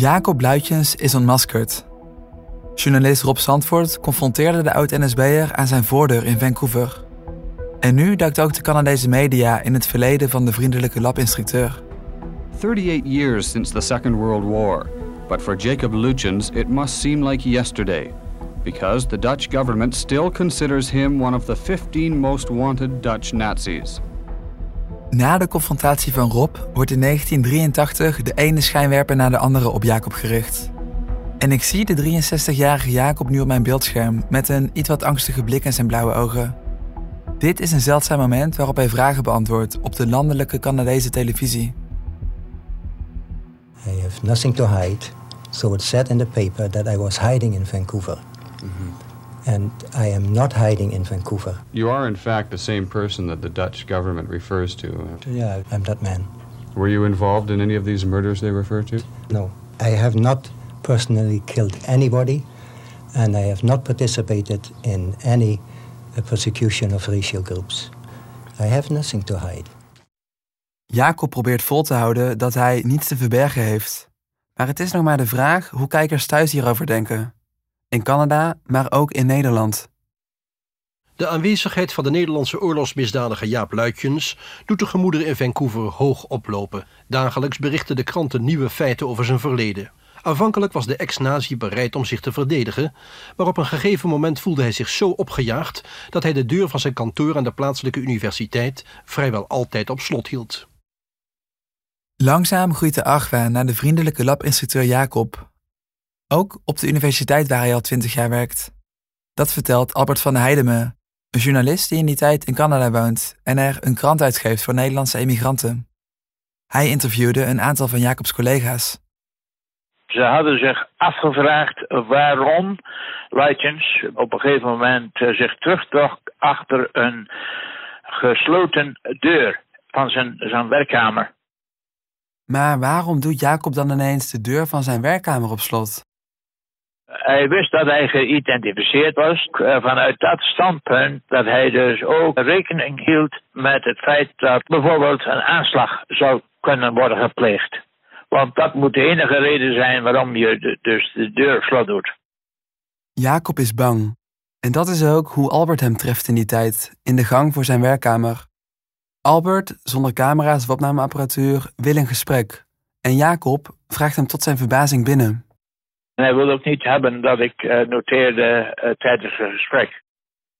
Jacob Luitjens is ontmaskerd. Journalist Rob Zandvoort confronteerde de oud-NSB'er aan zijn voordeur in Vancouver. En nu duikt ook de Canadese media in het verleden van de vriendelijke labinstructeur. 38 years since the Second World War, but for Jacob Lutyens it must seem like yesterday, because the Dutch government still considers him one of the 15 most wanted Dutch Nazis. Na de confrontatie van Rob wordt in 1983 de ene schijnwerper na de andere op Jacob gericht. En ik zie de 63-jarige Jacob nu op mijn beeldscherm met een iets wat angstige blik in zijn blauwe ogen. Dit is een zeldzaam moment waarop hij vragen beantwoordt op de landelijke Canadese televisie. I have nothing to hide, so it said in the paper that I was hiding in Vancouver. And I am not hiding in Vancouver. You are, in fact, the same person that the Dutch government refers to. Yeah, I'm that man. Were you involved in any of these murders they refer to? No, I have not personally killed anybody, and I have not participated in any uh, persecution of racial groups. I have nothing to hide. Jacob probeert vol te houden dat hij niets te verbergen heeft. Maar het is nog maar de vraag hoe kijkers thuis hierover denken. In Canada, maar ook in Nederland. De aanwezigheid van de Nederlandse oorlogsmisdadiger Jaap Luitjens doet de gemoederen in Vancouver hoog oplopen. Dagelijks berichten de kranten nieuwe feiten over zijn verleden. Aanvankelijk was de ex-nazi bereid om zich te verdedigen, maar op een gegeven moment voelde hij zich zo opgejaagd dat hij de deur van zijn kantoor aan de plaatselijke universiteit vrijwel altijd op slot hield. Langzaam groeit de argwaan naar de vriendelijke labinstructeur Jacob. Ook op de universiteit waar hij al twintig jaar werkt. Dat vertelt Albert van Heideme, een journalist die in die tijd in Canada woont en er een krant uitgeeft voor Nederlandse emigranten. Hij interviewde een aantal van Jacobs collega's. Ze hadden zich afgevraagd waarom Luitjens op een gegeven moment eh, zich terugtrok achter een gesloten deur van zijn, zijn werkkamer. Maar waarom doet Jacob dan ineens de deur van zijn werkkamer op slot? Hij wist dat hij geïdentificeerd was eh, vanuit dat standpunt dat hij dus ook rekening hield met het feit dat bijvoorbeeld een aanslag zou kunnen worden gepleegd. Want dat moet de enige reden zijn waarom je dus de deur slot doet. Jacob is bang. En dat is ook hoe Albert hem treft in die tijd, in de gang voor zijn werkkamer. Albert, zonder camera's of opnameapparatuur, wil een gesprek. En Jacob vraagt hem tot zijn verbazing binnen. En hij wil ook niet hebben dat ik eh, noteerde eh, tijdens het gesprek.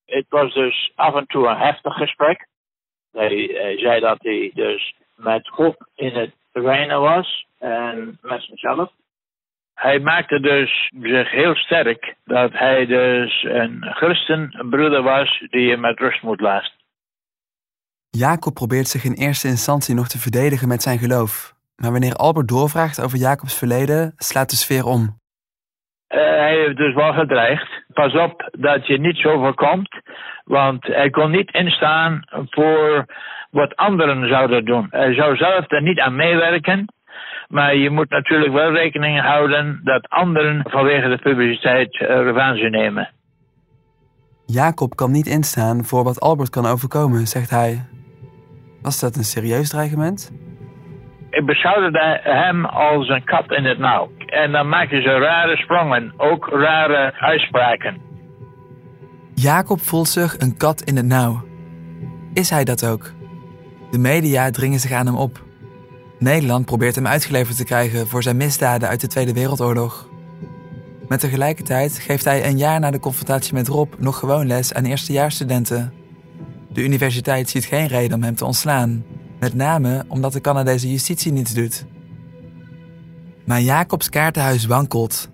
Het was dus af en toe een heftig gesprek. Hij, zei dat hij dus met God in het reinen was en met zichzelf. Hij maakte dus zich heel sterk dat hij dus een christenbroeder was die je met rust moet laten. Jacob probeert zich in eerste instantie nog te verdedigen met zijn geloof. Maar wanneer Albert doorvraagt over Jacobs verleden, slaat de sfeer om. Eh, hij heeft dus wel gedreigd. Pas op dat je niet zo voorkomt, want hij kon niet instaan voor wat anderen zouden doen. Hij zou zelf er niet aan meewerken, maar je moet natuurlijk wel rekening houden dat anderen vanwege de publiciteit revanche nemen. Jacob kan niet instaan voor wat Albert kan overkomen, zegt hij. Was dat een serieus dreigement? Ik beschouwde hem als een kat in het nauw. En dan maken ze rare sprongen, ook rare uitspraken. Jacob voelt zich een kat in het nauw. Is hij dat ook? De media dringen zich aan hem op. Nederland probeert hem uitgeleverd te krijgen voor zijn misdaden uit de Tweede Wereldoorlog. Maar tegelijkertijd geeft hij een jaar na de confrontatie met Rob nog gewoon les aan eerstejaarsstudenten. De universiteit ziet geen reden om hem te ontslaan, met name omdat de Canadese justitie niets doet. Maar Jacobs kaartenhuis wankelt.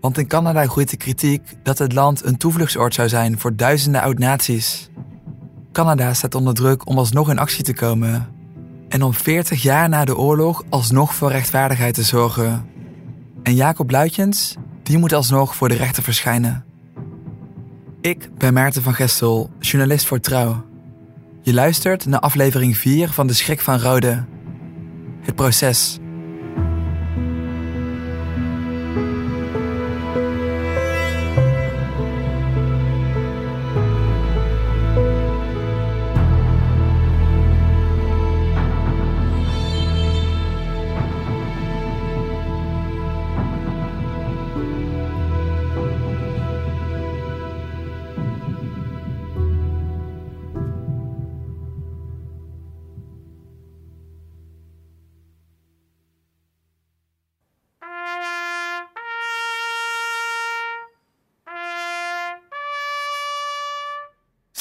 Want in Canada groeit de kritiek dat het land een toevluchtsoord zou zijn voor duizenden oud-naties. Canada staat onder druk om alsnog in actie te komen. En om 40 jaar na de oorlog alsnog voor rechtvaardigheid te zorgen. En Jacob Luitjens die moet alsnog voor de rechter verschijnen. Ik ben Maarten van Gestel, journalist voor Trouw. Je luistert naar aflevering 4 van De Schrik van Rode. Het proces.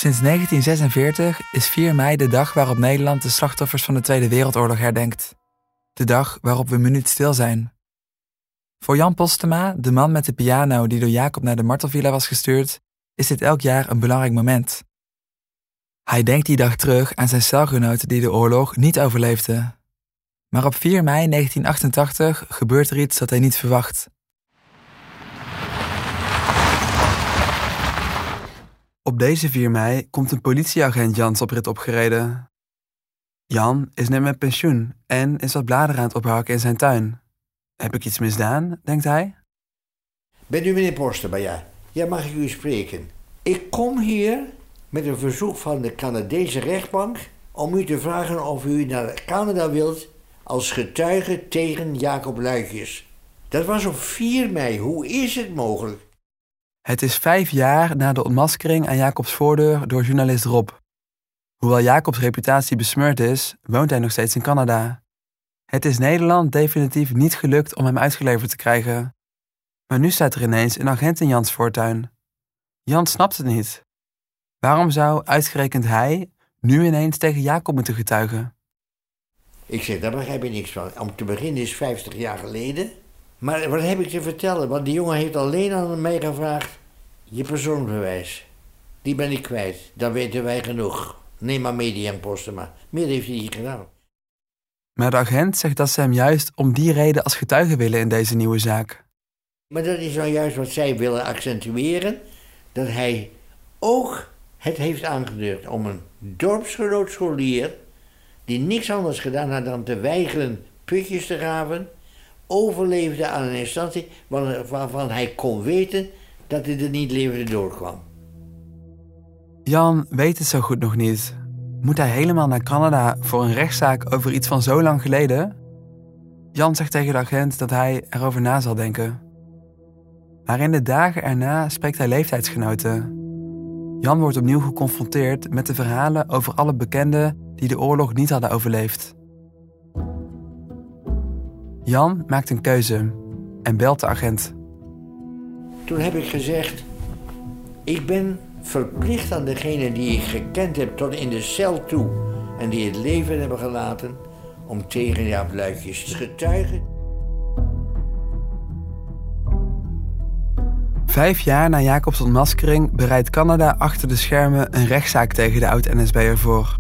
Sinds 1946 is 4 mei de dag waarop Nederland de slachtoffers van de Tweede Wereldoorlog herdenkt. De dag waarop we minuut stil zijn. Voor Jan Postema, de man met de piano die door Jacob naar de Martelvilla was gestuurd, is dit elk jaar een belangrijk moment. Hij denkt die dag terug aan zijn celgenoten die de oorlog niet overleefden. Maar op 4 mei 1988 gebeurt er iets dat hij niet verwacht. Op deze 4 mei komt een politieagent Jans op rit opgereden. Jan is net met pensioen en is wat bladeren aan het ophakken in zijn tuin. Heb ik iets misdaan, denkt hij? Ben u meneer Postema, ja? Ja, mag ik u spreken? Ik kom hier met een verzoek van de Canadese rechtbank om u te vragen of u naar Canada wilt als getuige tegen Jacob Luikjes. Dat was op 4 mei. Hoe is het mogelijk? Het is vijf jaar na de ontmaskering aan Jacobs voordeur door journalist Rob. Hoewel Jacobs reputatie besmeurd is, woont hij nog steeds in Canada. Het is Nederland definitief niet gelukt om hem uitgeleverd te krijgen. Maar nu staat er ineens een agent in Jans voortuin. Jan snapt het niet. Waarom zou uitgerekend hij nu ineens tegen Jacob moeten getuigen? Ik zeg, daar begrijp je niks van. Om te beginnen is 50 jaar geleden. Maar wat heb ik te vertellen? Want die jongen heeft alleen aan mij gevraagd: je persoonsbewijs. Die ben ik kwijt. Dat weten wij genoeg. Neem maar media en posten maar. Meer heeft hij niet gedaan. Maar de agent zegt dat ze hem juist om die reden als getuige willen in deze nieuwe zaak. Maar dat is nou juist wat zij willen accentueren: dat hij ook het heeft aangedurfd om een dorpsgenoot scholier, die niks anders gedaan had dan te weigeren putjes te graven, overleefde aan een instantie waarvan hij kon weten dat hij er niet levend doorkwam. Jan weet het zo goed nog niet. Moet hij helemaal naar Canada voor een rechtszaak over iets van zo lang geleden? Jan zegt tegen de agent dat hij erover na zal denken. Maar in de dagen erna spreekt hij leeftijdsgenoten. Jan wordt opnieuw geconfronteerd met de verhalen over alle bekenden die de oorlog niet hadden overleefd. Jan maakt een keuze en belt de agent. Toen heb ik gezegd: Ik ben verplicht aan degene die ik gekend heb tot in de cel toe en die het leven hebben gelaten, om tegen Jaap Luikjes te getuigen. Vijf jaar na Jacobs ontmaskering bereidt Canada achter de schermen een rechtszaak tegen de oud-NSB'er voor.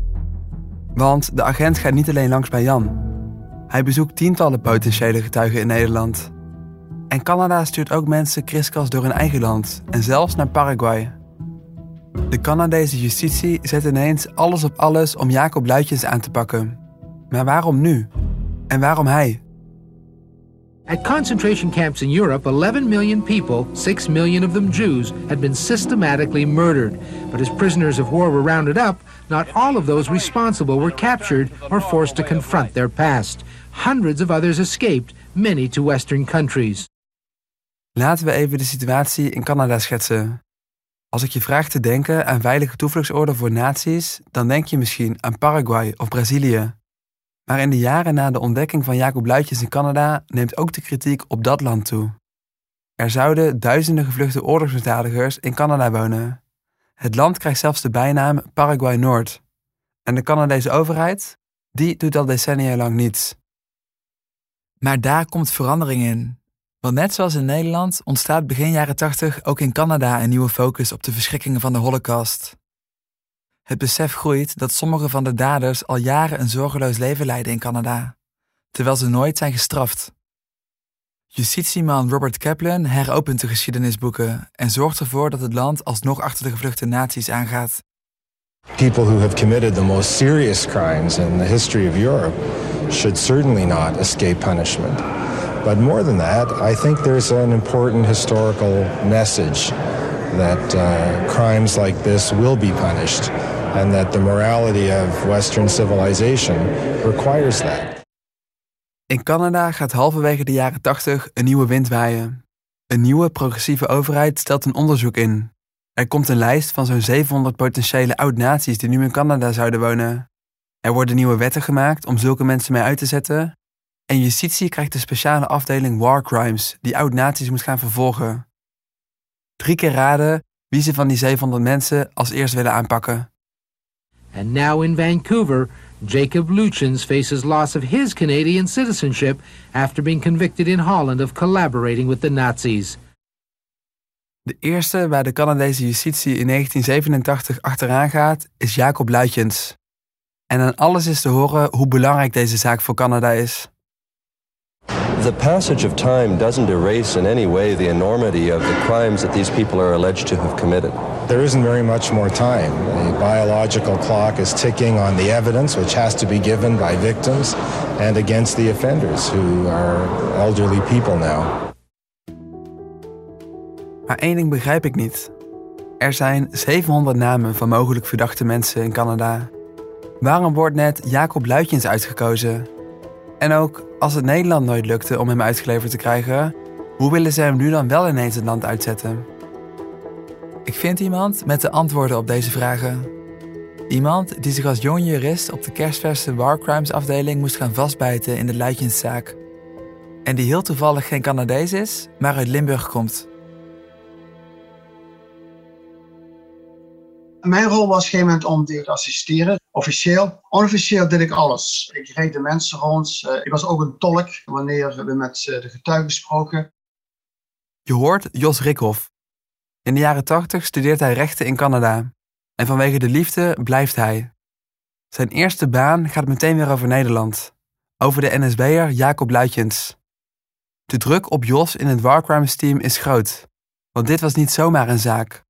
Want de agent gaat niet alleen langs bij Jan. Hij bezoekt tientallen potentiële getuigen in Nederland. En Canada stuurt ook mensen kriskras door hun eigen land en zelfs naar Paraguay. De Canadese justitie zet ineens alles op alles om Jacob Luitjes aan te pakken. Maar waarom nu? En waarom hij? At concentration camps in Europe, 11 million people, 6 million of them Jews, had been systematically murdered. But as prisoners of war were rounded up, not all of those responsible were captured or forced to confront their past. Hundreds of others escaped, many to Western countries. Laten we even de situatie in Canada schetsen. Als ik je vraag te denken aan veilige toevluchtsoorden voor naties, dan denk je misschien aan Paraguay of Brazilië. Maar in de jaren na de ontdekking van Jacob Luitjes in Canada neemt ook de kritiek op dat land toe. Er zouden duizenden gevluchte oorlogsmisdadigers in Canada wonen. Het land krijgt zelfs de bijnaam Paraguay Noord. En de Canadese overheid, die doet al decennia lang niets. Maar daar komt verandering in. Want net zoals in Nederland ontstaat begin jaren 80 ook in Canada een nieuwe focus op de verschrikkingen van de Holocaust. Het besef groeit dat sommige van de daders al jaren een zorgeloos leven leiden in Canada, terwijl ze nooit zijn gestraft. Justitieman Robert Kaplan heropent de geschiedenisboeken en zorgt ervoor dat het land alsnog achter de gevluchte naties aangaat. People who have committed the most serious crimes in the history of Europe should certainly not escape punishment. But more than that, I think there's an important historical message that uh, crimes like this will be punished and that the morality of Western civilization requires that. In Canada gaat halverwege de jaren 80 een nieuwe wind waaien. Een nieuwe progressieve overheid stelt een onderzoek in. Er komt een lijst van zo'n 700 potentiële oud-naties die nu in Canada zouden wonen. Er worden nieuwe wetten gemaakt om zulke mensen mee uit te zetten. En justitie krijgt een speciale afdeling War Crimes die oud-naties moet gaan vervolgen. Drie keer raden wie ze van die 700 mensen als eerst willen aanpakken. And now in Vancouver, Jacob Luchens faces loss of his Canadian citizenship after being convicted in Holland of collaborating with the Nazis. De eerste waar de Canadese justitie in 1987 achteraan gaat, is Jacob Luitjens. En aan alles is te horen hoe belangrijk deze zaak voor Canada is. The passage of time doesn't erase in any way the enormity of the crimes that these people are alleged to have committed. There isn't very much more time. The biological clock is ticking on the evidence which has to be given by victims and against the offenders who are elderly people now. Maar één ding begrijp ik niet. Er zijn 700 namen van mogelijk verdachte mensen in Canada. Waarom wordt net Jacob Luitjens uitgekozen? En ook als het Nederland nooit lukte om hem uitgeleverd te krijgen, hoe willen ze hem nu dan wel ineens het land uitzetten? Ik vind iemand met de antwoorden op deze vragen. Iemand die zich als jong jurist op de kerstverse War Crimes afdeling moest gaan vastbijten in de Luitjenszaak. En die heel toevallig geen Canadees is, maar uit Limburg komt. Mijn rol was op een moment om te assisteren, officieel. Onofficieel deed ik alles. Ik reed de mensen rond. Uh, ik was ook een tolk wanneer we met uh, de getuigen spraken. Je hoort Jos Rikhoff. In de jaren 80 studeert hij rechten in Canada. En vanwege de liefde blijft hij. Zijn eerste baan gaat meteen weer over Nederland. Over de NSB'er Jacob Luitjens. De druk op Jos in het War Crimes team is groot. Want dit was niet zomaar een zaak.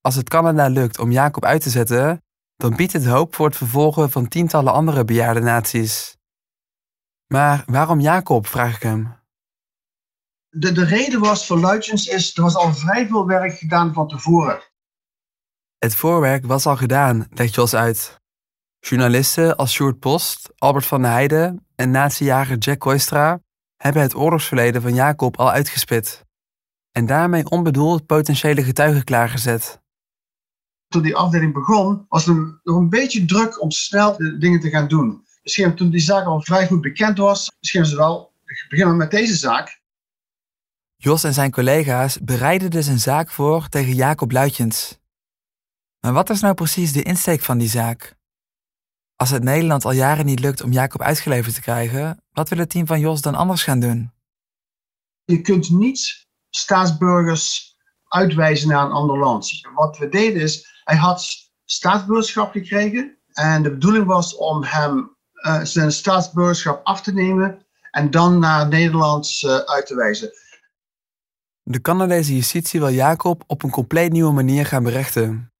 Als het Canada lukt om Jacob uit te zetten, dan biedt het hoop voor het vervolgen van tientallen andere bejaarde naties. Maar waarom Jacob, vraag ik hem. De, de reden was voor Luitjens is, er was al vrij veel werk gedaan van tevoren. Het voorwerk was al gedaan, legt Jos uit. Journalisten als Sjoerd Post, Albert van der Heijden en natiejager Jack Koistra hebben het oorlogsverleden van Jacob al uitgespit. En daarmee onbedoeld potentiële getuigen klaargezet toen die afdeling begon, was er nog een beetje druk om snel de dingen te gaan doen. Misschien toen die zaak al vrij goed bekend was, misschien ze wel beginnen met deze zaak. Jos en zijn collega's bereidden dus een zaak voor tegen Jacob Luitjens. Maar wat is nou precies de insteek van die zaak? Als het Nederland al jaren niet lukt om Jacob uitgeleverd te krijgen, wat wil het team van Jos dan anders gaan doen? Je kunt niet staatsburgers uitwijzen naar een ander land. Wat we deden is, hij had staatsburgerschap gekregen en de bedoeling was om hem uh, zijn staatsburgerschap af te nemen en dan naar Nederland uh, uit te wijzen. De Canadese justitie wil Jacob op een compleet nieuwe manier gaan berechten.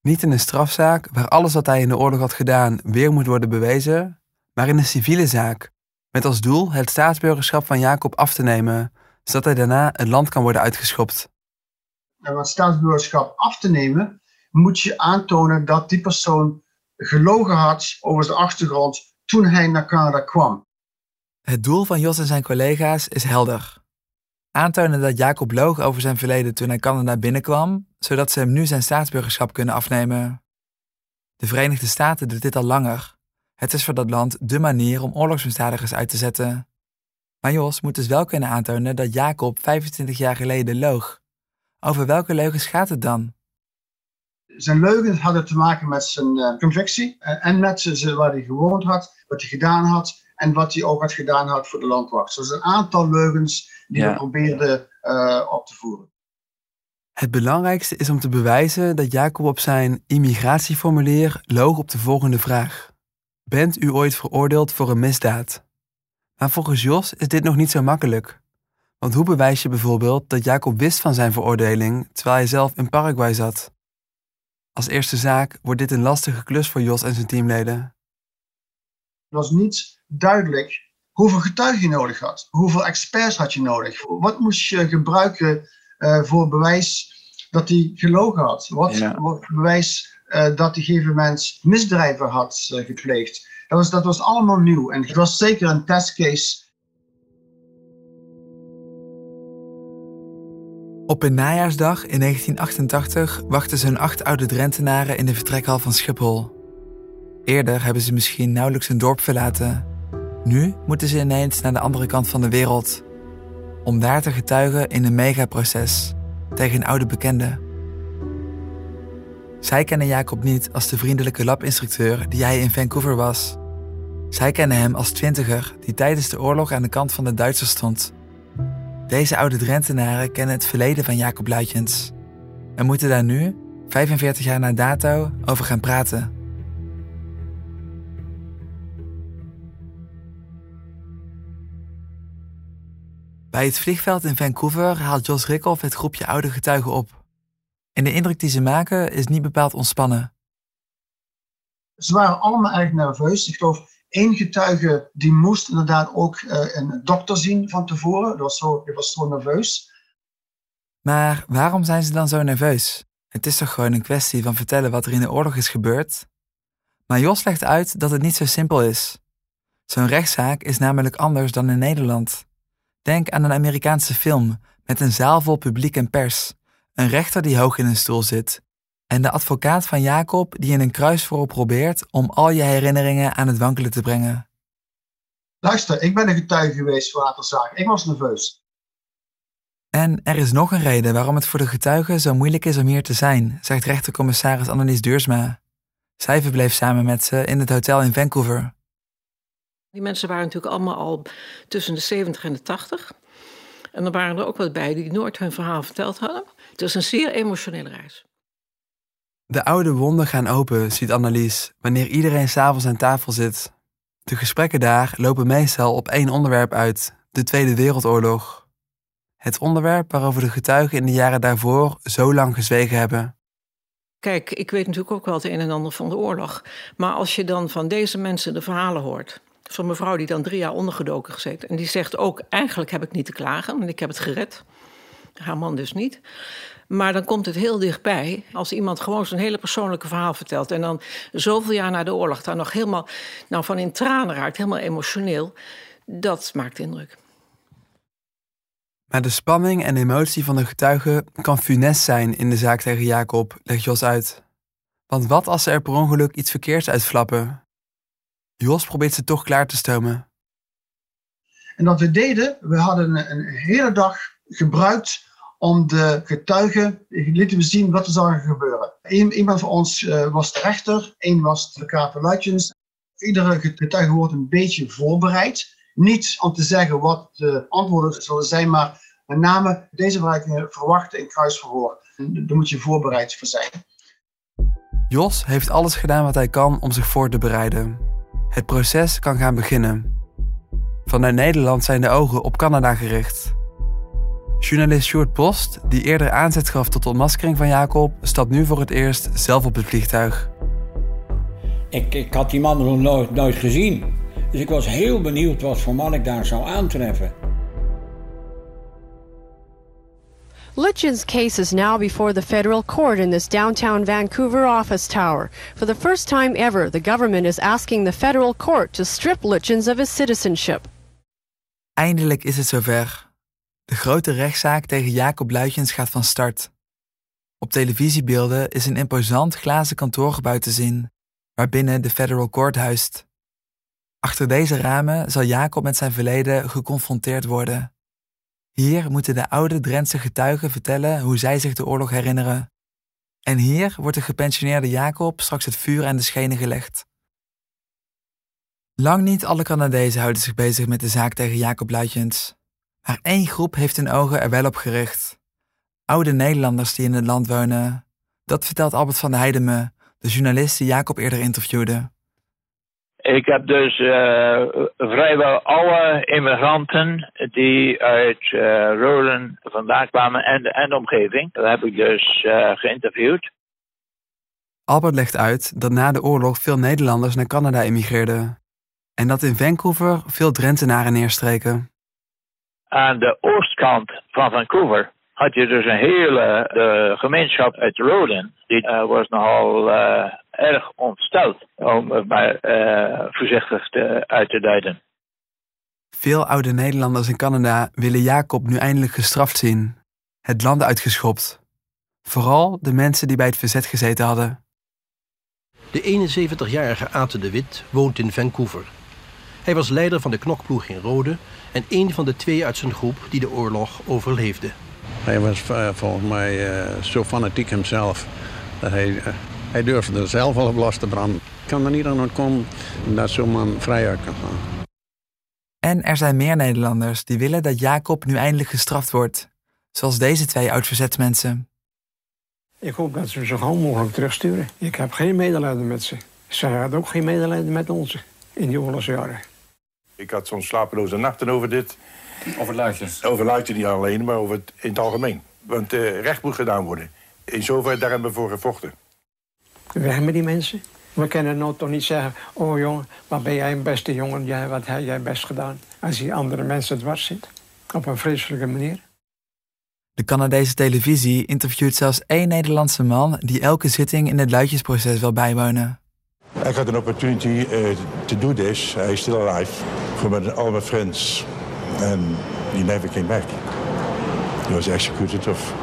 Niet in een strafzaak waar alles wat hij in de oorlog had gedaan weer moet worden bewezen, maar in een civiele zaak, met als doel het staatsburgerschap van Jacob af te nemen, zodat hij daarna het land kan worden uitgeschopt. En wat staatsburgerschap af te nemen, moet je aantonen dat die persoon gelogen had over zijn achtergrond toen hij naar Canada kwam. Het doel van Jos en zijn collega's is helder. Aantonen dat Jacob loog over zijn verleden toen hij Canada binnenkwam, zodat ze hem nu zijn staatsburgerschap kunnen afnemen. De Verenigde Staten doet dit al langer. Het is voor dat land dé manier om oorlogsmisdadigers uit te zetten. Maar Jos moet dus wel kunnen aantonen dat Jacob 25 jaar geleden loog. Over welke leugens gaat het dan? Zijn leugens hadden te maken met zijn uh, convictie uh, en met zijn, waar hij gewoond had, wat hij gedaan had en wat hij ook had gedaan had voor de landwacht. Dus een aantal leugens die ja. hij probeerde uh, op te voeren. Het belangrijkste is om te bewijzen dat Jacob op zijn immigratieformulier loog op de volgende vraag. Bent u ooit veroordeeld voor een misdaad? Maar volgens Jos is dit nog niet zo makkelijk. Want hoe bewijs je bijvoorbeeld dat Jacob wist van zijn veroordeling terwijl hij zelf in Paraguay zat? Als eerste zaak wordt dit een lastige klus voor Jos en zijn teamleden. Het was niet duidelijk hoeveel getuigen je nodig had. Hoeveel experts had je nodig? Wat moest je gebruiken uh, voor bewijs dat hij gelogen had? Wat, wat bewijs uh, dat hij gegeven mens misdrijven had uh, gepleegd? Dat was, dat was allemaal nieuw en het was zeker een testcase. Op een najaarsdag in 1988 wachten hun acht oude Drentenaren in de vertrekhal van Schiphol. Eerder hebben ze misschien nauwelijks een dorp verlaten. Nu moeten ze ineens naar de andere kant van de wereld. Om daar te getuigen in een megaproces tegen een oude bekende. Zij kennen Jacob niet als de vriendelijke labinstructeur die hij in Vancouver was. Zij kennen hem als twintiger die tijdens de oorlog aan de kant van de Duitsers stond. Deze oude Drentenaren kennen het verleden van Jacob Luitjens en moeten daar nu, 45 jaar na dato, over gaan praten. Bij het vliegveld in Vancouver haalt Jos Rikhoff het groepje oude getuigen op. En de indruk die ze maken is niet bepaald ontspannen. Ze waren allemaal erg nerveus. Ik geloof één getuige die moest inderdaad ook uh, een dokter zien van tevoren. Dat was zo, was zo nerveus. Maar waarom zijn ze dan zo nerveus? Het is toch gewoon een kwestie van vertellen wat er in de oorlog is gebeurd? Maar Jos legt uit dat het niet zo simpel is. Zo'n rechtszaak is namelijk anders dan in Nederland. Denk aan een Amerikaanse film met een zaal vol publiek en pers, een rechter die hoog in een stoel zit en de advocaat van Jacob die in een kruisvorm probeert om al je herinneringen aan het wankelen te brengen. Luister, ik ben een getuige geweest voor een zaak. Ik was nerveus. En er is nog een reden waarom het voor de getuigen zo moeilijk is om hier te zijn, zegt rechtercommissaris Annelies Duursma. Zij verbleef samen met ze in het hotel in Vancouver. Die mensen waren natuurlijk allemaal al tussen de 70 en de 80. En er waren er ook wat bij die nooit hun verhaal verteld hadden. Het was een zeer emotionele reis. De oude wonden gaan open, ziet Annelies, wanneer iedereen s'avonds aan tafel zit. De gesprekken daar lopen meestal op één onderwerp uit: de Tweede Wereldoorlog. Het onderwerp waarover de getuigen in de jaren daarvoor zo lang gezwegen hebben. Kijk, ik weet natuurlijk ook wel het een en ander van de oorlog. Maar als je dan van deze mensen de verhalen hoort van mevrouw die dan drie jaar ondergedoken gezeten. En die zegt ook, eigenlijk heb ik niet te klagen, want ik heb het gered. Haar man dus niet. Maar dan komt het heel dichtbij als iemand gewoon zijn hele persoonlijke verhaal vertelt. En dan zoveel jaar na de oorlog daar nog helemaal nou, van in tranen raakt, helemaal emotioneel. Dat maakt indruk. Maar de spanning en emotie van de getuigen kan funest zijn in de zaak tegen Jacob, legt Jos uit. Want wat als er per ongeluk iets verkeerds uitflappen? Jos probeert ze toch klaar te stomen. En wat we deden, we hadden een, hele dag gebruikt om de getuigen, lieten we zien wat er zou gebeuren. Eén, iemand van ons uh, was de rechter, één was de Luitjens. Iedere getuige wordt een beetje voorbereid. Niet om te zeggen wat de antwoorden zullen zijn, maar met name deze vergelijkingen verwachten in kruisverhoor. Daar moet je voorbereid voor zijn. Jos heeft alles gedaan wat hij kan om zich voor te bereiden. Het proces kan gaan beginnen. Vanuit Nederland zijn de ogen op Canada gericht. Journalist Sjoerd Post, die eerder aanzet gaf tot ontmaskering van Jacob, stapt nu voor het eerst zelf op het vliegtuig. Ik, ik had die man nog nooit, nooit gezien. Dus ik was heel benieuwd wat voor man ik daar zou aantreffen. Litchin's case is now before the federal court in this downtown Vancouver office tower. For the first time ever, the government is asking the federal court to strip Litchins of his citizenship. Eindelijk is het zover. De grote rechtszaak tegen Jacob Luitjens gaat van start. Op televisiebeelden is een imposant glazen kantoorgebouw te zien, waarbinnen de federal court huist. Achter deze ramen zal Jacob met zijn verleden geconfronteerd worden. Hier moeten de oude Drentse getuigen vertellen hoe zij zich de oorlog herinneren. En hier wordt de gepensioneerde Jacob straks het vuur aan de schenen gelegd. Lang niet alle Canadezen houden zich bezig met de zaak tegen Jacob Luitjens. Maar één groep heeft hun ogen er wel op gericht. Oude Nederlanders die in het land wonen. Dat vertelt Albert van der Heijden me, de journalist die Jacob eerder interviewde. Ik heb dus uh, vrijwel alle immigranten die uit uh, Roden vandaan kwamen en, en de omgeving, dat heb ik dus uh, geïnterviewd. Albert legt uit dat na de oorlog veel Nederlanders naar Canada emigreerden. En dat in Vancouver veel Drentenaren neerstreken. Aan de oostkant van Vancouver had je dus een hele de gemeenschap uit Roden. Die was nogal erg ontsteld, om het maar uh, voorzichtig te, uit te duiden. Veel oude Nederlanders in Canada willen Jacob nu eindelijk gestraft zien, het land uitgeschopt. Vooral de mensen die bij het verzet gezeten hadden. De 71-jarige Ate de Wit woont in Vancouver. Hij was leider van de knokploeg in Rode en een van de twee uit zijn groep die de oorlog overleefde. Hij was uh, volgens mij uh, zo fanatiek hemzelf dat hij uh, hij durfde er zelf al op los te branden. Ik kan er niet aan ontkomen dat zo'n man vrijuit kan gaan. En er zijn meer Nederlanders die willen dat Jacob nu eindelijk gestraft wordt. Zoals deze twee oud-verzetsmensen. Ik hoop dat ze hem zo gauw mogelijk terugsturen. Ik heb geen medelijden met ze. Zij hadden ook geen medelijden met ons in die oorlogsjaren. Ik had zo'n slapeloze nachten over dit. Over luidjes? Over luidjes niet alleen, maar over het, in het algemeen. Want uh, recht moet gedaan worden. In zover daar hebben we voor gevochten. Weg met die mensen. We kunnen nou toch niet zeggen... oh jongen, wat ben jij een beste jongen, jij, wat heb jij best gedaan... als die andere mensen dwars zit. Op een vreselijke manier. De Canadese televisie interviewt zelfs één Nederlandse man... die elke zitting in het luidjesproces wil bijwonen. I got an opportunity uh, to do this. I still alive. From all my friends. And he never came back. He was executed of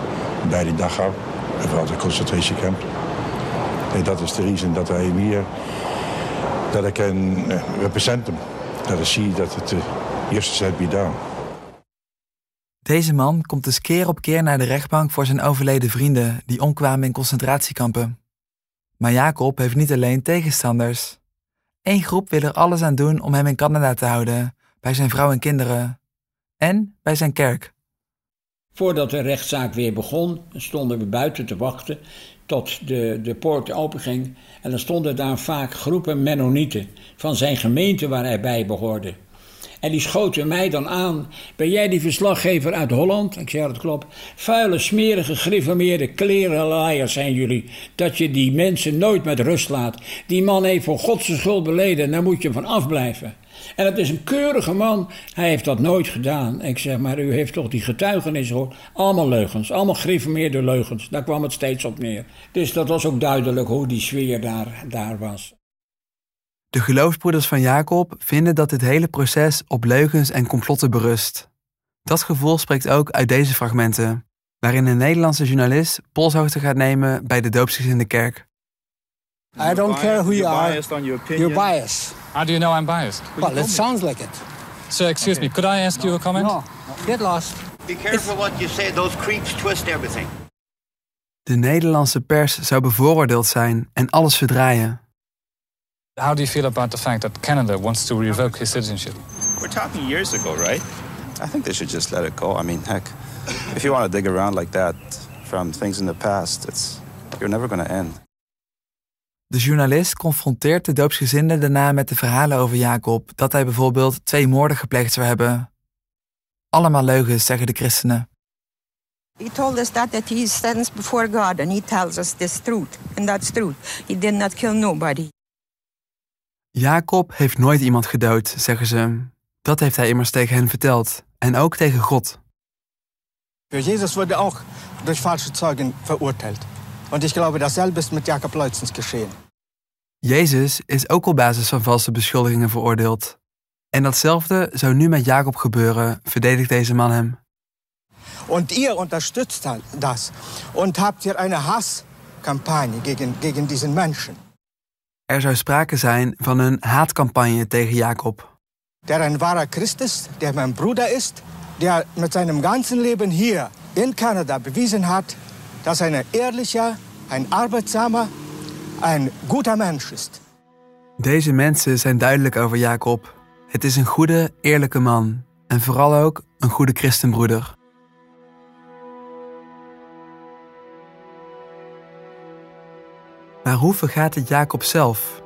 bij die Dachau. Of de concentration camp. En dat is de reden dat hem hier, dat ik kan uh, represent. Dat ik zie dat het justice has been done. Deze man komt dus keer op keer naar de rechtbank voor zijn overleden vrienden die omkwamen in concentratiekampen. Maar Jacob heeft niet alleen tegenstanders. Eén groep wil er alles aan doen om hem in Canada te houden, bij zijn vrouw en kinderen. En bij zijn kerk. Voordat de rechtszaak weer begon, stonden we buiten te wachten tot de, de poort openging. En dan stonden daar vaak groepen Mennonieten van zijn gemeente waar hij bij behoorde. En die schoten mij dan aan. Ben jij die verslaggever uit Holland? Ik zei, dat klopt. Vuile, smerige, gereformeerde klerenlaaiers zijn jullie. Dat je die mensen nooit met rust laat. Die man heeft voor Godse schuld beleden en daar moet je van afblijven. En het is een keurige man. Hij heeft dat nooit gedaan. Ik zeg maar, u heeft toch die getuigenis gehoord. Allemaal leugens, allemaal gereformeerde leugens. Daar kwam het steeds op neer. Dus dat was ook duidelijk hoe die sfeer daar, daar was. De geloofsbroeders van Jacob vinden dat dit hele proces op leugens en complotten berust. Dat gevoel spreekt ook uit deze fragmenten, waarin een Nederlandse journalist polshoogte gaat nemen bij de doopsgezinde kerk. I don't care who you are. Your You're biased. How do you know I'm biased? Well, it sounds like it. Sir, excuse me, could I ask you a comment? No, get lost. Be careful what you say. Those creeps twist everything. De Nederlandse pers zou bevooroordeeld zijn en alles verdraaien. How do you feel about the fact that Canada wants to revoke his citizenship? We're talking years ago, right? I think they should just let it go. I mean, heck, if you want to dig around like that from things in the past, it's you're never going to end. De journalist confronteert de doopsgezinden daarna met de verhalen over Jacob dat hij bijvoorbeeld twee moorden gepleegd zou hebben. Allemaal leugens, zeggen de christenen. He told us that, that he stands before God and he tells us this truth. And that's truth. He did not kill nobody. Jacob heeft nooit iemand gedood, zeggen ze. Dat heeft hij immers tegen hen verteld. En ook tegen God. Für Jesus wurde auch durch falsche Zeugen verurteilt. Und ich glaube, dasselbe ist mit Jakob Leutzens geschehen. Jezus is ook op basis van valse beschuldigingen veroordeeld. En datzelfde zou nu met Jacob gebeuren, verdedigt deze man hem. Und ihr unterstützt das und habt hier eine Hasskampagne gegen, gegen diesen Menschen. Er zou sprake zijn van een haatcampagne tegen Jacob. Der ein wahrer Christ ist, der mein Bruder ist, der mit seinem ganzen Leben hier in Kanada bewiesen hat, dass er ein ehrlicher, ein arbeitsamer, ein guter Mensch ist. Deze mensen zijn duidelijk over Jacob. Het is een goede, eerlijke man. En vooral ook een goede christenbroeder. Maar hoe vergaat het Jacob zelf?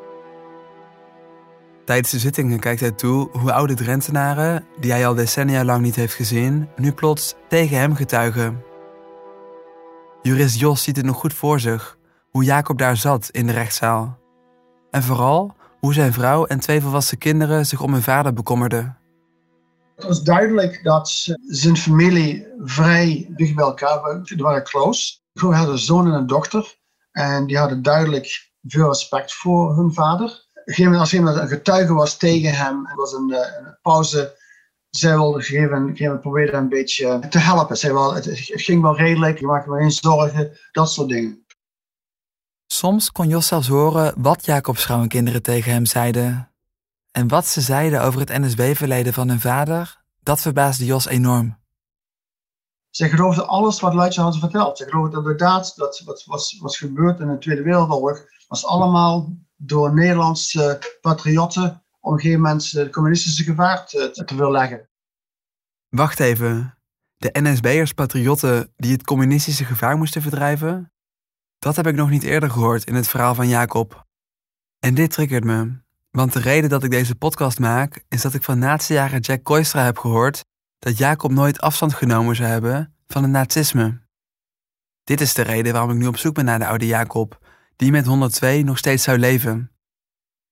Tijdens de zittingen kijkt hij toe hoe oude Drentenaren, die hij al decennia lang niet heeft gezien, nu plots tegen hem getuigen. Jurist Jos ziet het nog goed voor zich, hoe Jacob daar zat in de rechtszaal. En vooral hoe zijn vrouw en twee volwassen kinderen zich om hun vader bekommerden. Het was duidelijk dat zijn familie vrij dicht bij elkaar waren. Ze waren close. Ze hadden een zoon en een dochter. En die hadden duidelijk veel respect voor hun vader. Als iemand een getuige was tegen hem, was een, eh, een pauze. Zij wilde gegeven moment proberen een beetje te helpen. Zij wel, het, ging wel redelijk, je maakte me geen zorgen, dat soort dingen. Soms kon Jos zelfs horen wat Jacobs kinderen tegen hem zeiden. En wat ze zeiden over het NSB-verleden van hun vader, dat verbaasde Jos enorm. Zij geloofden alles wat Luitje had verteld. Zij geloofden inderdaad dat wat was, was gebeurd in de Tweede Wereldoorlog, was allemaal door Nederlandse patriotten om op een gegeven moment de communistische gevaar te, te leggen. Wacht even. De NSB'ers patriotten die het communistische gevaar moesten verdrijven? Dat heb ik nog niet eerder gehoord in het verhaal van Jacob. En dit triggert me, want de reden dat ik deze podcast maak is dat ik van natiejager Jack Koistra heb gehoord dat Jacob nooit afstand genomen zou hebben van het nazisme. Dit is de reden waarom ik nu op zoek ben naar de oude Jacob, die met 102 nog steeds zou leven.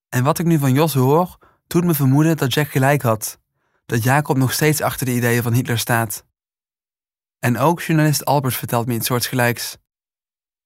En wat ik nu van Jos hoor, doet me vermoeden dat Jack gelijk had, dat Jacob nog steeds achter de ideeën van Hitler staat. En ook journalist Albert vertelt me iets soortgelijks.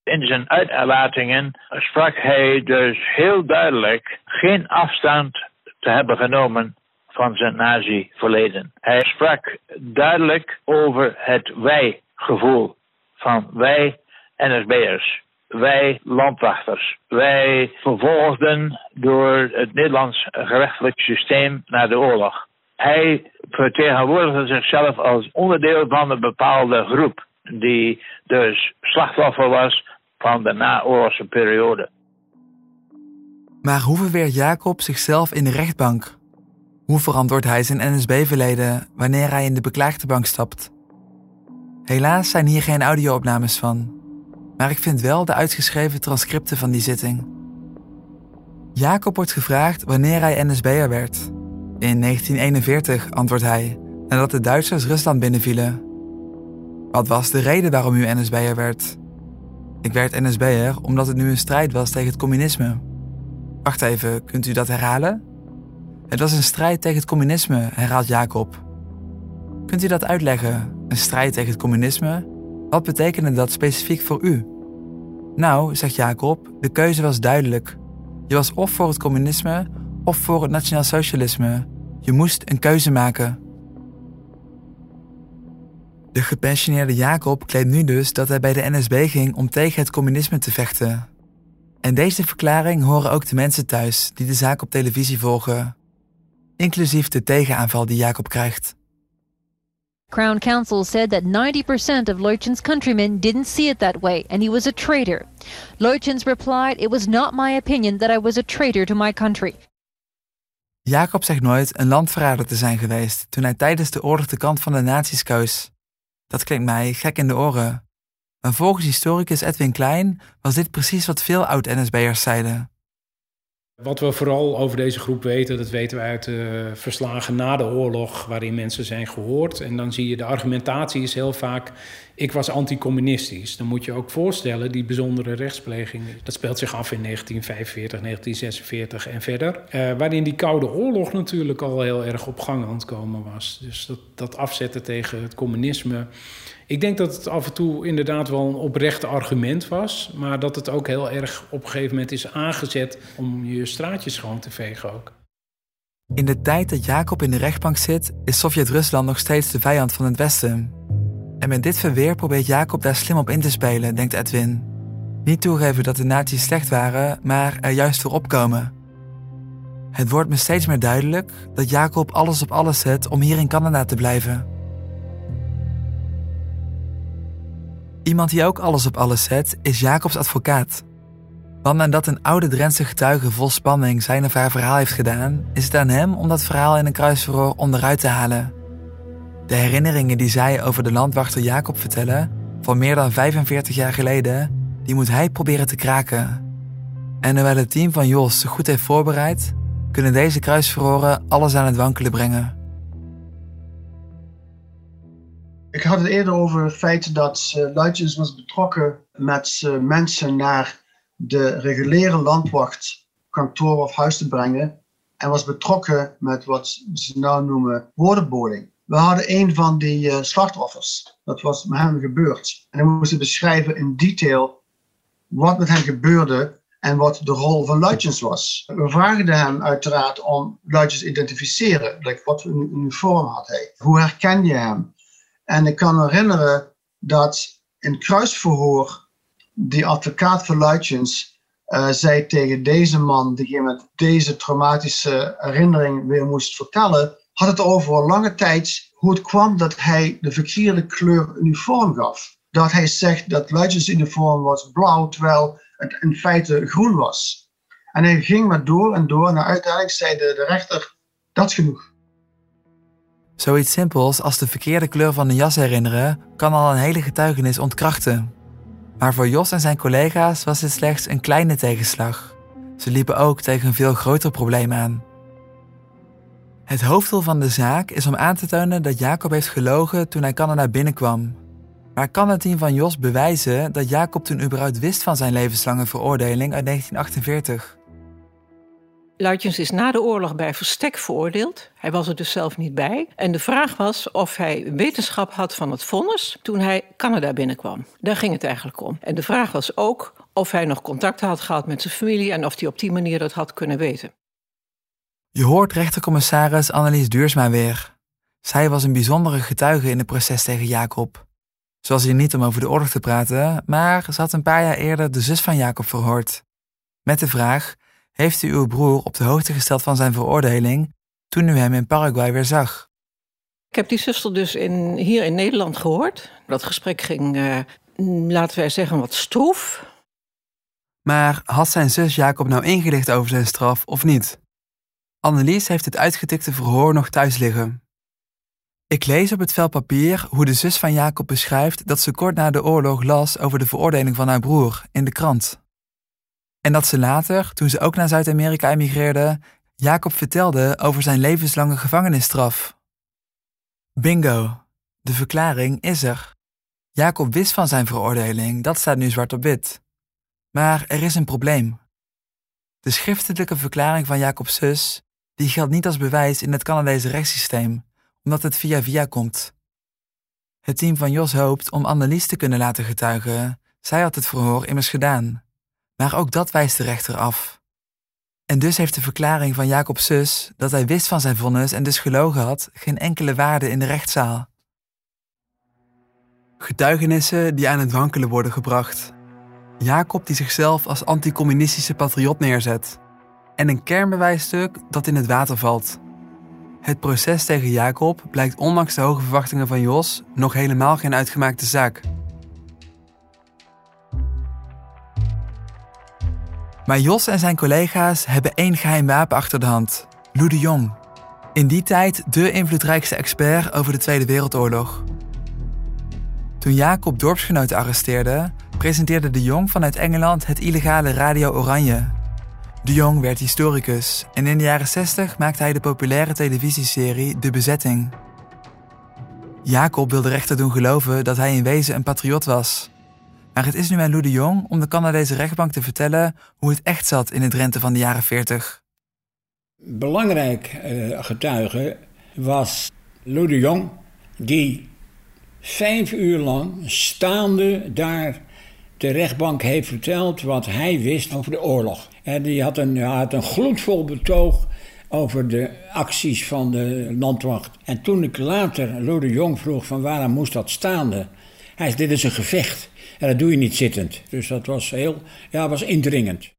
In zijn uitlatingen sprak hij dus heel duidelijk geen afstand te hebben genomen van zijn nazi-verleden. Hij sprak duidelijk over het wij-gevoel van wij NSB'ers. Wij landwachters. Wij vervolgden door het Nederlands gerechtelijk systeem na de oorlog. Hij vertegenwoordigde zichzelf als onderdeel van een bepaalde groep, die dus slachtoffer was van de naoorlogse periode. Maar hoe verweert Jacob zichzelf in de rechtbank? Hoe verantwoordt hij zijn NSB-verleden wanneer hij in de beklaagde bank stapt? Helaas zijn hier geen audio-opnames van, maar ik vind wel de uitgeschreven transcripten van die zitting. Jacob wordt gevraagd wanneer hij NSB'er werd. In 1941, antwoordt hij, nadat de Duitsers Rusland binnenvielen. Wat was de reden waarom u NSB'er werd? Ik werd NSB'er omdat het nu een strijd was tegen het communisme. Wacht even, kunt u dat herhalen? Het was een strijd tegen het communisme, herhaalt Jacob. Kunt u dat uitleggen? Een strijd tegen het communisme? Wat betekende dat specifiek voor u? Nou, zegt Jacob, de keuze was duidelijk. Je was of voor het communisme of voor het nationaal socialisme. Je moest een keuze maken. De gepensioneerde Jacob claimt nu dus dat hij bij de NSB ging om tegen het communisme te vechten. En deze verklaring horen ook de mensen thuis die de zaak op televisie volgen. Inclusief de tegenaanval die Jacob krijgt. Crown Counsel said that 90% of Leuchtens countrymen didn't see it that way and he was a traitor. Leuchtens replied, It was not my opinion that I was a traitor to my country. Jacob zegt nooit een landverrader te zijn geweest toen hij tijdens de oorlog de kant van de nazi's koos. Dat klinkt mij gek in de oren. Maar volgens historicus Edwin Klein was dit precies wat veel oud-NSB'ers zeiden. Wat we vooral over deze groep weten, dat weten we uit de verslagen na de oorlog, waarin mensen zijn gehoord. En dan zie je de argumentatie is heel vaak: ik was anticommunistisch. Dan moet je ook voorstellen, die bijzondere rechtspleging, dat speelt zich af in 1945, 1946 en verder. Eh, waarin die Koude Oorlog natuurlijk al heel erg op gang aan het komen was. Dus dat, dat afzetten tegen het communisme. Ik denk dat het af en toe inderdaad wel een oprecht argument was, maar dat het ook heel erg op een gegeven moment is aangezet om je straatjes schoon te vegen ook. In de tijd dat Jacob in de rechtbank zit, is Sovjet-Rusland nog steeds de vijand van het Westen. En met dit verweer probeert Jacob daar slim op in te spelen, denkt Edwin. Niet toegeven dat de nazi's slecht waren, maar er juist voor opkomen. Het wordt me steeds meer duidelijk dat Jacob alles op alles zet om hier in Canada te blijven. Iemand die ook alles op alles zet, is Jacobs advocaat. Want nadat een oude Drentse getuige vol spanning zijn of haar verhaal heeft gedaan, is het aan hem om dat verhaal in een kruisverhoor onderuit te halen. De herinneringen die zij over de landwachter Jacob vertellen, van meer dan 45 jaar geleden, die moet hij proberen te kraken. En hoewel het team van Jos zich goed heeft voorbereid, kunnen deze kruisverhoren alles aan het wankelen brengen. Ik had het eerder over het feit dat uh, Luitjens was betrokken met uh, mensen naar de reguliere landwachtkantoor of huis te brengen. En was betrokken met wat ze nou noemen woordenboring. We hadden een van die uh, slachtoffers. Dat was met hem gebeurd. En hij moest beschrijven in detail wat met hem gebeurde en wat de rol van Luitjens was. We vragen hem uiteraard om Luitjens te identificeren. Wat voor uniform had hij? Hoe herken je hem? En ik kan me herinneren dat in kruisverhoor die advocaat van Luitjens uh, zei tegen deze man, die met deze traumatische herinnering weer moest vertellen, had het over lange tijd hoe het kwam dat hij de verkeerde kleur uniform gaf. Dat hij zegt dat Luitjens uniform was blauw, terwijl het in feite groen was. En hij ging maar door en door en uiteindelijk zei de, de rechter, dat is genoeg. Zoiets simpels als de verkeerde kleur van de jas herinneren kan al een hele getuigenis ontkrachten. Maar voor Jos en zijn collega's was dit slechts een kleine tegenslag. Ze liepen ook tegen een veel groter probleem aan. Het hoofddoel van de zaak is om aan te tonen dat Jacob heeft gelogen toen hij Canada binnenkwam. Maar kan het team van Jos bewijzen dat Jacob toen überhaupt wist van zijn levenslange veroordeling uit 1948? Luitjens is na de oorlog bij verstek veroordeeld. Hij was er dus zelf niet bij. En de vraag was of hij wetenschap had van het vonnis toen hij Canada binnenkwam. Daar ging het eigenlijk om. En de vraag was ook of hij nog contact had gehad met zijn familie en of hij op die manier dat had kunnen weten. Je hoort rechtercommissaris Annelies Duursma weer. Zij was een bijzondere getuige in het proces tegen Jacob. Ze was hier niet om over de oorlog te praten, maar ze had een paar jaar eerder de zus van Jacob verhoord. Met de vraag heeft u uw broer op de hoogte gesteld van zijn veroordeling toen u hem in Paraguay weer zag? Ik heb die zuster dus in, hier in Nederland gehoord. Dat gesprek ging, uh, laten wij zeggen, wat stroef. Maar had zijn zus Jacob nou ingelicht over zijn straf of niet? Annelies heeft het uitgetikte verhoor nog thuis liggen. Ik lees op het vel papier hoe de zus van Jacob beschrijft dat ze kort na de oorlog las over de veroordeling van haar broer in de krant. En dat ze later, toen ze ook naar Zuid-Amerika emigreerde, Jacob vertelde over zijn levenslange gevangenisstraf. Bingo, de verklaring is er. Jacob wist van zijn veroordeling, dat staat nu zwart op wit. Maar er is een probleem. De schriftelijke verklaring van Jacobs zus, die geldt niet als bewijs in het Canadese rechtssysteem, omdat het via via komt. Het team van Jos hoopt om Annelies te kunnen laten getuigen. Zij had het verhoor immers gedaan. Maar ook dat wijst de rechter af. En dus heeft de verklaring van Jacobs zus dat hij wist van zijn vonnis en dus gelogen had, geen enkele waarde in de rechtszaal. Getuigenissen die aan het wankelen worden gebracht. Jacob die zichzelf als anticommunistische patriot neerzet. En een kernbewijsstuk dat in het water valt. Het proces tegen Jacob blijkt ondanks de hoge verwachtingen van Jos nog helemaal geen uitgemaakte zaak. Maar Jos en zijn collega's hebben één geheim wapen achter de hand: Lou de Jong. In die tijd de invloedrijkste expert over de Tweede Wereldoorlog. Toen Jacob dorpsgenoten arresteerde, presenteerde de Jong vanuit Engeland het illegale Radio Oranje. De Jong werd historicus en in de jaren 60 maakte hij de populaire televisieserie De Bezetting. Jacob wilde rechter doen geloven dat hij in wezen een patriot was. Maar het is nu aan Lou de Jong om de Canadese rechtbank te vertellen hoe het echt zat in het rente van de jaren 40. Belangrijk uh, getuige was Lou de Jong, die vijf uur lang staande daar de rechtbank heeft verteld wat hij wist over de oorlog. En die had een, een gloedvol betoog over de acties van de landwacht. En toen ik later Lou de Jong vroeg van waarom moest dat staande... Hij zei, dit is een gevecht. En dat doe je niet zittend. Dus dat was heel, ja, was indringend.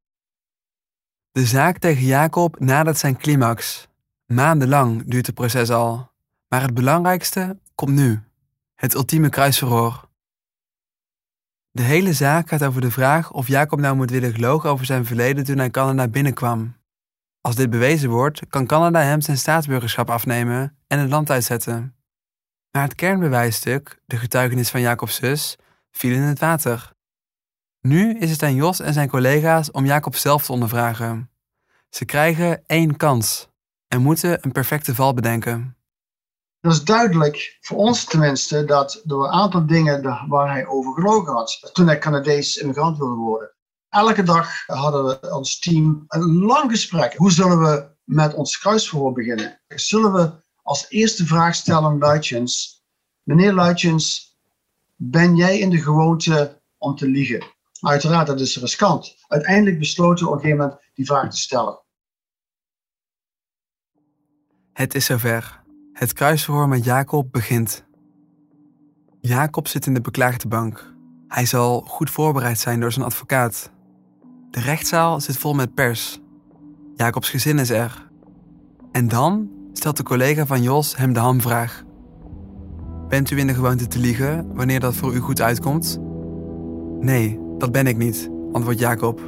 De zaak tegen Jacob nadert zijn climax. Maandenlang duurt het proces al. Maar het belangrijkste komt nu. Het ultieme kruisverhoor. De hele zaak gaat over de vraag of Jacob nou moet willen gelogen over zijn verleden toen hij Canada binnenkwam. Als dit bewezen wordt, kan Canada hem zijn staatsburgerschap afnemen en het land uitzetten. Maar het kernbewijsstuk, de getuigenis van Jacobs zus, viel in het water. Nu is het aan Jos en zijn collega's om Jacob zelf te ondervragen. Ze krijgen één kans en moeten een perfecte val bedenken. Het is duidelijk, voor ons tenminste, dat door een aantal dingen waar hij over gelogen had toen hij Canadees immigrant wilde worden. Elke dag hadden we ons team een lang gesprek. Hoe zullen we met ons kruisverhoor beginnen? Zullen we als eerste vraag stellen, Luitjens, meneer Luitjens, ben jij in de gewoonte om te liegen? Uiteraard, dat is riskant. Uiteindelijk besloten we op een gegeven moment die vraag te stellen. Het is zover. Het kruisverhoor met Jacob begint. Jacob zit in de beklaagde bank. Hij zal goed voorbereid zijn door zijn advocaat. De rechtszaal zit vol met pers. Jacobs gezin is er. En dan stelt de collega van Jos hem de hamvraag. Bent u in de gewoonte te liegen wanneer dat voor u goed uitkomt? Nee, dat ben ik niet, antwoordt Jacob.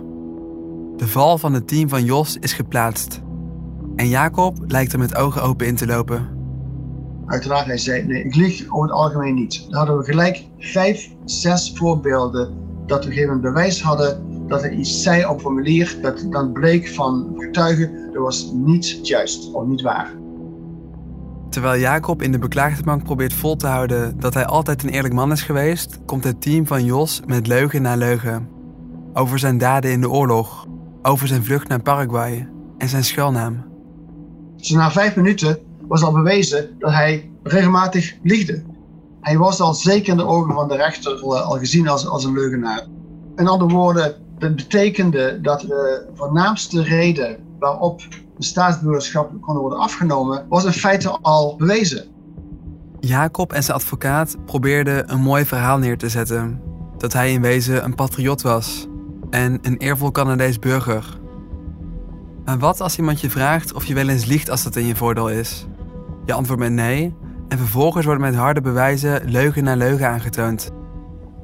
De val van het team van Jos is geplaatst. En Jacob lijkt er met ogen open in te lopen. Uiteraard, hij zei, nee, ik lieg over het algemeen niet. Dan hadden we gelijk vijf, zes voorbeelden dat we een gegeven bewijs hadden dat hij iets zei op formulier dat dan bleek van getuigen, dat was niet juist of niet waar. Terwijl Jacob in de beklaagde bank probeert vol te houden dat hij altijd een eerlijk man is geweest, komt het team van Jos met leugen na leugen. Over zijn daden in de oorlog, over zijn vlucht naar Paraguay en zijn schuilnaam. Dus na vijf minuten was al bewezen dat hij regelmatig liegde. Hij was al zeker in de ogen van de rechter al gezien als, als een leugenaar. In andere woorden, dat betekende dat de voornaamste reden waarop een staatsburgerschap kon worden afgenomen, was in feite al bewezen. Jacob en zijn advocaat probeerden een mooi verhaal neer te zetten. Dat hij in wezen een patriot was en een eervol Canadees burger. Maar wat als iemand je vraagt of je wel eens liegt als dat in je voordeel is? Je antwoordt met nee en vervolgens wordt met harde bewijzen leugen na leugen aangetoond.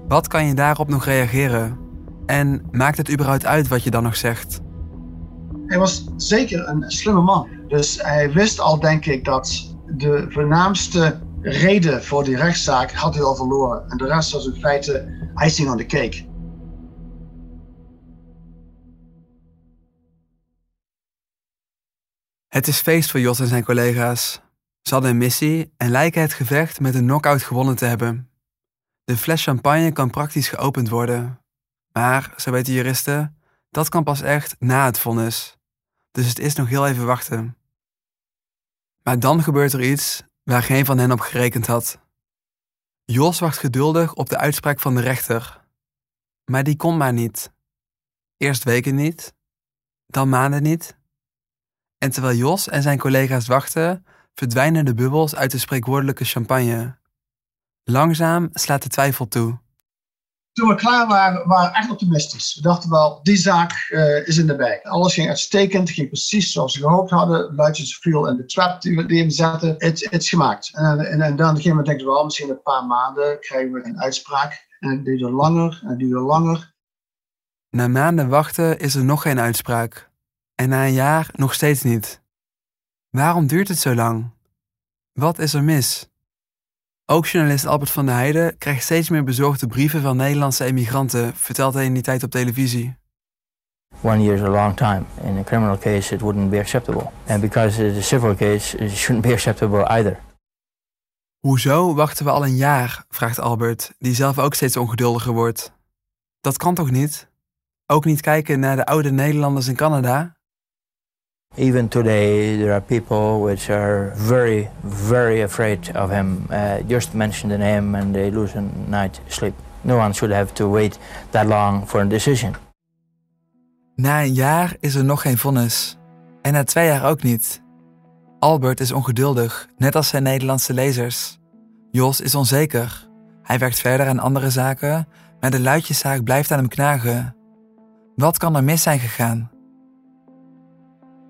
Wat kan je daarop nog reageren? En maakt het überhaupt uit wat je dan nog zegt? Hij was zeker een slimme man. Dus hij wist al, denk ik, dat de voornaamste reden voor die rechtszaak had hij al verloren. En de rest was in feite icing on the cake. Het is feest voor Jos en zijn collega's. Ze hadden een missie en lijken het gevecht met een knockout gewonnen te hebben. De fles champagne kan praktisch geopend worden. Maar, zo weten juristen, dat kan pas echt na het vonnis. Dus het is nog heel even wachten. Maar dan gebeurt er iets waar geen van hen op gerekend had. Jos wacht geduldig op de uitspraak van de rechter. Maar die komt maar niet. Eerst weken niet, dan maanden niet. En terwijl Jos en zijn collega's wachten, verdwijnen de bubbels uit de spreekwoordelijke champagne. Langzaam slaat de twijfel toe. Toen we klaar waren, waren we echt optimistisch. We dachten wel, die zaak uh, is in de bij. Alles ging uitstekend, ging precies zoals we gehoopt hadden. Luidjes viel in de trap die we, zetten. Het is gemaakt. En, en, en dan gingen we denken, wel, misschien een paar maanden krijgen we een uitspraak. En het duurde langer en het duurde langer. Na maanden wachten is er nog geen uitspraak. En na een jaar nog steeds niet. Waarom duurt het zo lang? Wat is er mis? Ook journalist Albert van der Heijden krijgt steeds meer bezorgde brieven van Nederlandse emigranten, vertelt hij in die tijd op televisie. One year is a long time. In a criminal case, it wouldn't be acceptable. And because it's a civil case, it shouldn't be acceptable either. Hoezo wachten we al een jaar? vraagt Albert, die zelf ook steeds ongeduldiger wordt. Dat kan toch niet? Ook niet kijken naar de oude Nederlanders in Canada? Even today, there are people which are very, very afraid of him. Uh, just mention the name and they lose a night's sleep. No one should have to wait that long for a decision. Na een jaar is er nog geen vonnis. En na twee jaar ook niet. Albert is ongeduldig, net als zijn Nederlandse lezers. Jos is onzeker. Hij werkt verder aan andere zaken, maar de luidjeszaak blijft aan hem knagen. Wat kan er mis zijn gegaan?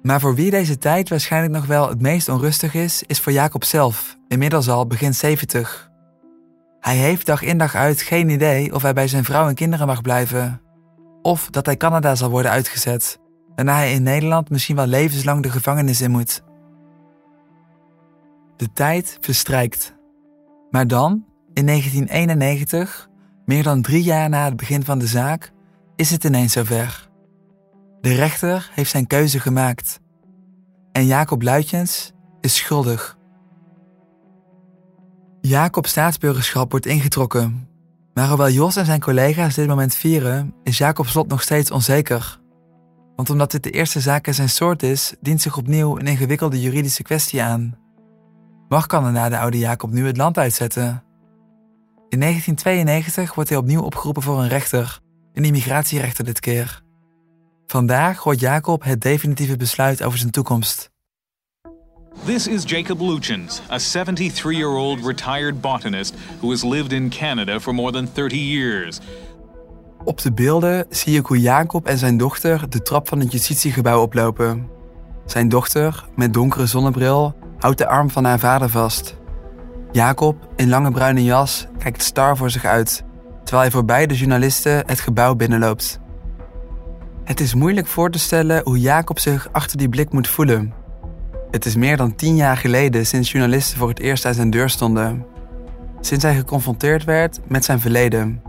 Maar voor wie deze tijd waarschijnlijk nog wel het meest onrustig is, is voor Jacob zelf, inmiddels al begin 70. Hij heeft dag in dag uit geen idee of hij bij zijn vrouw en kinderen mag blijven. Of dat hij Canada zal worden uitgezet, waarna hij in Nederland misschien wel levenslang de gevangenis in moet. De tijd verstrijkt. Maar dan, in 1991, meer dan drie jaar na het begin van de zaak, is het ineens zover. De rechter heeft zijn keuze gemaakt. En Jacob Luitjens is schuldig. Jacob's staatsburgerschap wordt ingetrokken. Maar hoewel Jos en zijn collega's dit moment vieren, is Jacob's lot nog steeds onzeker. Want omdat dit de eerste zaak in zijn soort is, dient zich opnieuw een ingewikkelde juridische kwestie aan. Mag Canada de oude Jacob nu het land uitzetten? In 1992 wordt hij opnieuw opgeroepen voor een rechter, een immigratierechter dit keer. Vandaag hoort Jacob het definitieve besluit over zijn toekomst. This is Jacob Luchens, a 73 year old retired botanist who has lived in Canada for more than 30 years. Op de beelden zie ik hoe Jacob en zijn dochter de trap van het justitiegebouw oplopen. Zijn dochter, met donkere zonnebril, houdt de arm van haar vader vast. Jacob, in lange bruine jas, kijkt star voor zich uit, terwijl hij voorbij de journalisten het gebouw binnenloopt. Het is moeilijk voor te stellen hoe Jacob zich achter die blik moet voelen. Het is meer dan tien jaar geleden sinds journalisten voor het eerst aan zijn deur stonden. Sinds hij geconfronteerd werd met zijn verleden.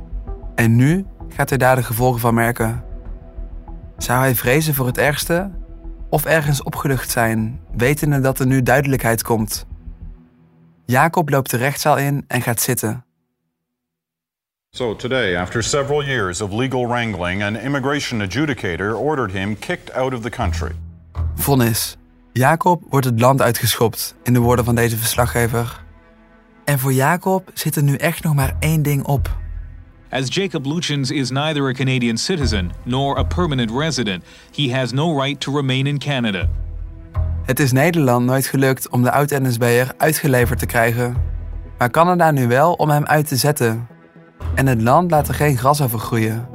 En nu gaat hij daar de gevolgen van merken. Zou hij vrezen voor het ergste? Of ergens opgelucht zijn, wetende dat er nu duidelijkheid komt? Jacob loopt de rechtszaal in en gaat zitten. So today, after several years of legal wrangling, an immigration adjudicator ordered him kicked out of the country. Vonnis. Jacob wordt het land uitgeschopt, in de woorden van deze verslaggever. En voor Jacob zit er nu echt nog maar één ding op. As Jacob Luchens is neither a Canadian citizen nor a permanent resident, he has no right to remain in Canada. Het is Nederland nooit gelukt om de oud-NSB'er uitgeleverd te krijgen. Maar Canada nu wel om hem uit te zetten. En het land laat er geen gras over groeien.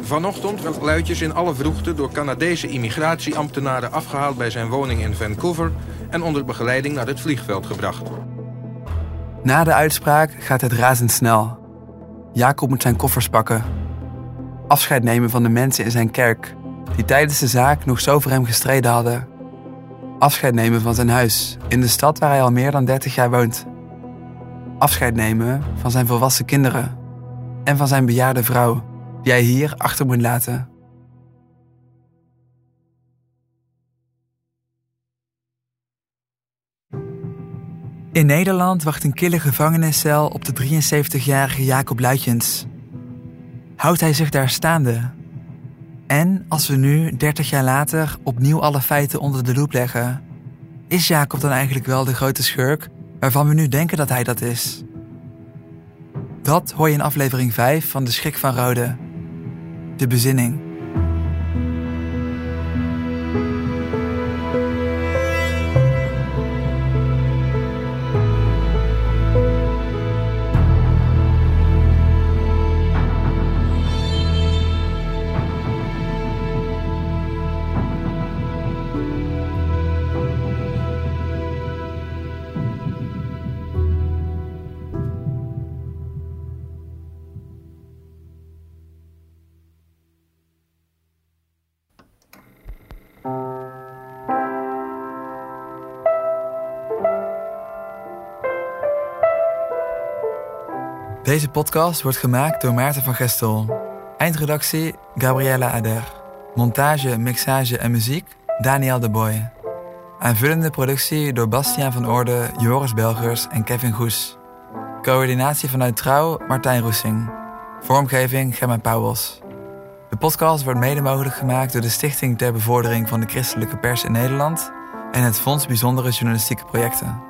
Vanochtend werd Luitjes in alle vroegte door Canadese immigratieambtenaren afgehaald bij zijn woning in Vancouver en onder begeleiding naar het vliegveld gebracht. Na de uitspraak gaat het razendsnel. Jacob moet zijn koffers pakken. Afscheid nemen van de mensen in zijn kerk, die tijdens de zaak nog zo voor hem gestreden hadden. Afscheid nemen van zijn huis, in de stad waar hij al meer dan 30 jaar woont. Afscheid nemen van zijn volwassen kinderen en van zijn bejaarde vrouw, die hij hier achter moet laten. In Nederland wacht een kille gevangeniscel op de 73-jarige Jacob Luitjens. Houdt hij zich daar staande? En als we nu, 30 jaar later, opnieuw alle feiten onder de loep leggen, is Jacob dan eigenlijk wel de grote schurk waarvan we nu denken dat hij dat is? Dat hoor je in aflevering 5 van De Schrik van Rode. De bezinning. Deze podcast wordt gemaakt door Maarten van Gestel. Eindredactie Gabriella Ader. Montage, mixage en muziek Daniel de Boy. Aanvullende productie door Bastiaan van Orde, Joris Belgers en Kevin Goes. Coördinatie vanuit Trouw Martijn Roesing. Vormgeving Gemma Pauwels. De podcast wordt mede mogelijk gemaakt door de Stichting ter Bevordering van de Christelijke Pers in Nederland en het Fonds Bijzondere Journalistieke Projecten.